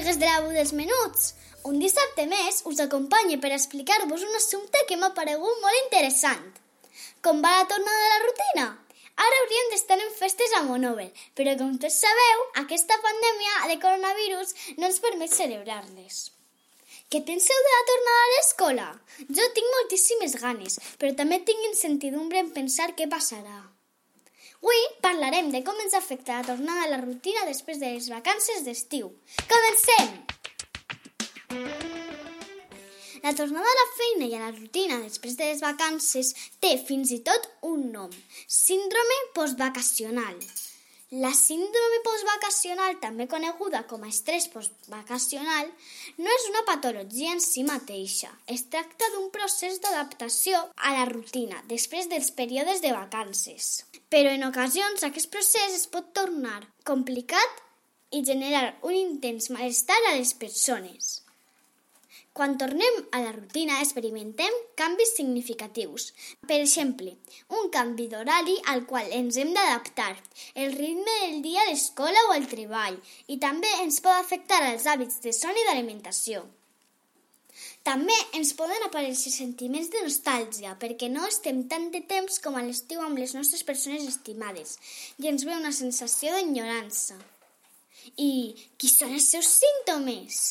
Amigues de la Bu dels Menuts! Un dissabte més us acompanyo per explicar-vos un assumpte que m'ha paregut molt interessant. Com va la tornada a la rutina? Ara hauríem d'estar en festes a Monover, però com tots sabeu, aquesta pandèmia de coronavirus no ens permet celebrar-les. Què penseu de la tornada a l'escola? Jo tinc moltíssimes ganes, però també tinc incertidumbre en pensar què passarà. Avui parlarem de com ens afecta la tornada a la rutina després de les vacances d'estiu. Comencem! La tornada a la feina i a la rutina després de les vacances té fins i tot un nom, síndrome postvacacional. La síndrome postvacacional, també coneguda com a estrès postvacacional, no és una patologia en si mateixa. Es tracta d'un procés d'adaptació a la rutina després dels períodes de vacances. Però en ocasions aquest procés es pot tornar complicat i generar un intens malestar a les persones. Quan tornem a la rutina experimentem canvis significatius. Per exemple, un canvi d'horari al qual ens hem d'adaptar, el ritme del dia a l'escola o al treball, i també ens pot afectar els hàbits de son i d'alimentació. També ens poden aparèixer sentiments de nostàlgia perquè no estem tant de temps com a l'estiu amb les nostres persones estimades i ens ve una sensació d'enyorança. I qui són els seus símptomes?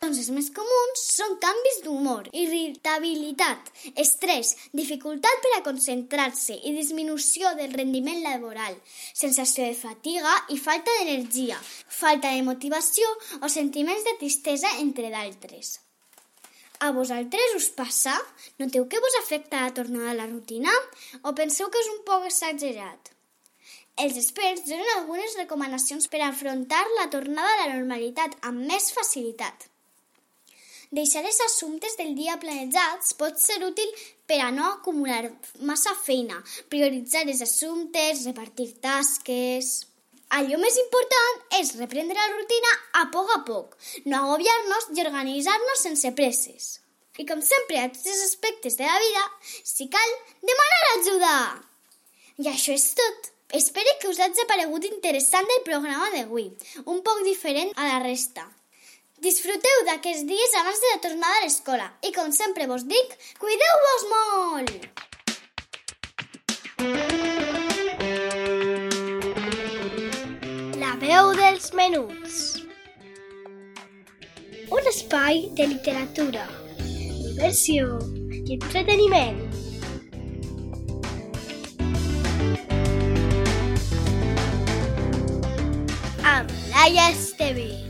Doncs els més comuns són canvis d'humor, irritabilitat, estrès, dificultat per a concentrar-se i disminució del rendiment laboral, sensació de fatiga i falta d'energia, falta de motivació o sentiments de tristesa, entre d'altres. A vosaltres us passa? Noteu que vos afecta la tornada a la rutina? O penseu que és un poc exagerat? Els experts donen algunes recomanacions per afrontar la tornada a la normalitat amb més facilitat. Deixar els assumptes del dia planejats pot ser útil per a no acumular massa feina, prioritzar els assumptes, repartir tasques... Allò més important és reprendre la rutina a poc a poc, no agobiar-nos i organitzar-nos sense presses. I com sempre a tots els aspectes de la vida, si cal, demanar ajuda! I això és tot. Espero que us hagi paregut interessant el programa d'avui, un poc diferent a la resta. Disfruteu d'aquests dies abans de la tornada a l'escola i, com sempre vos dic, cuideu-vos molt! La veu dels menuts. Un espai de literatura, diversió i entreteniment. Amb Laia Esteve.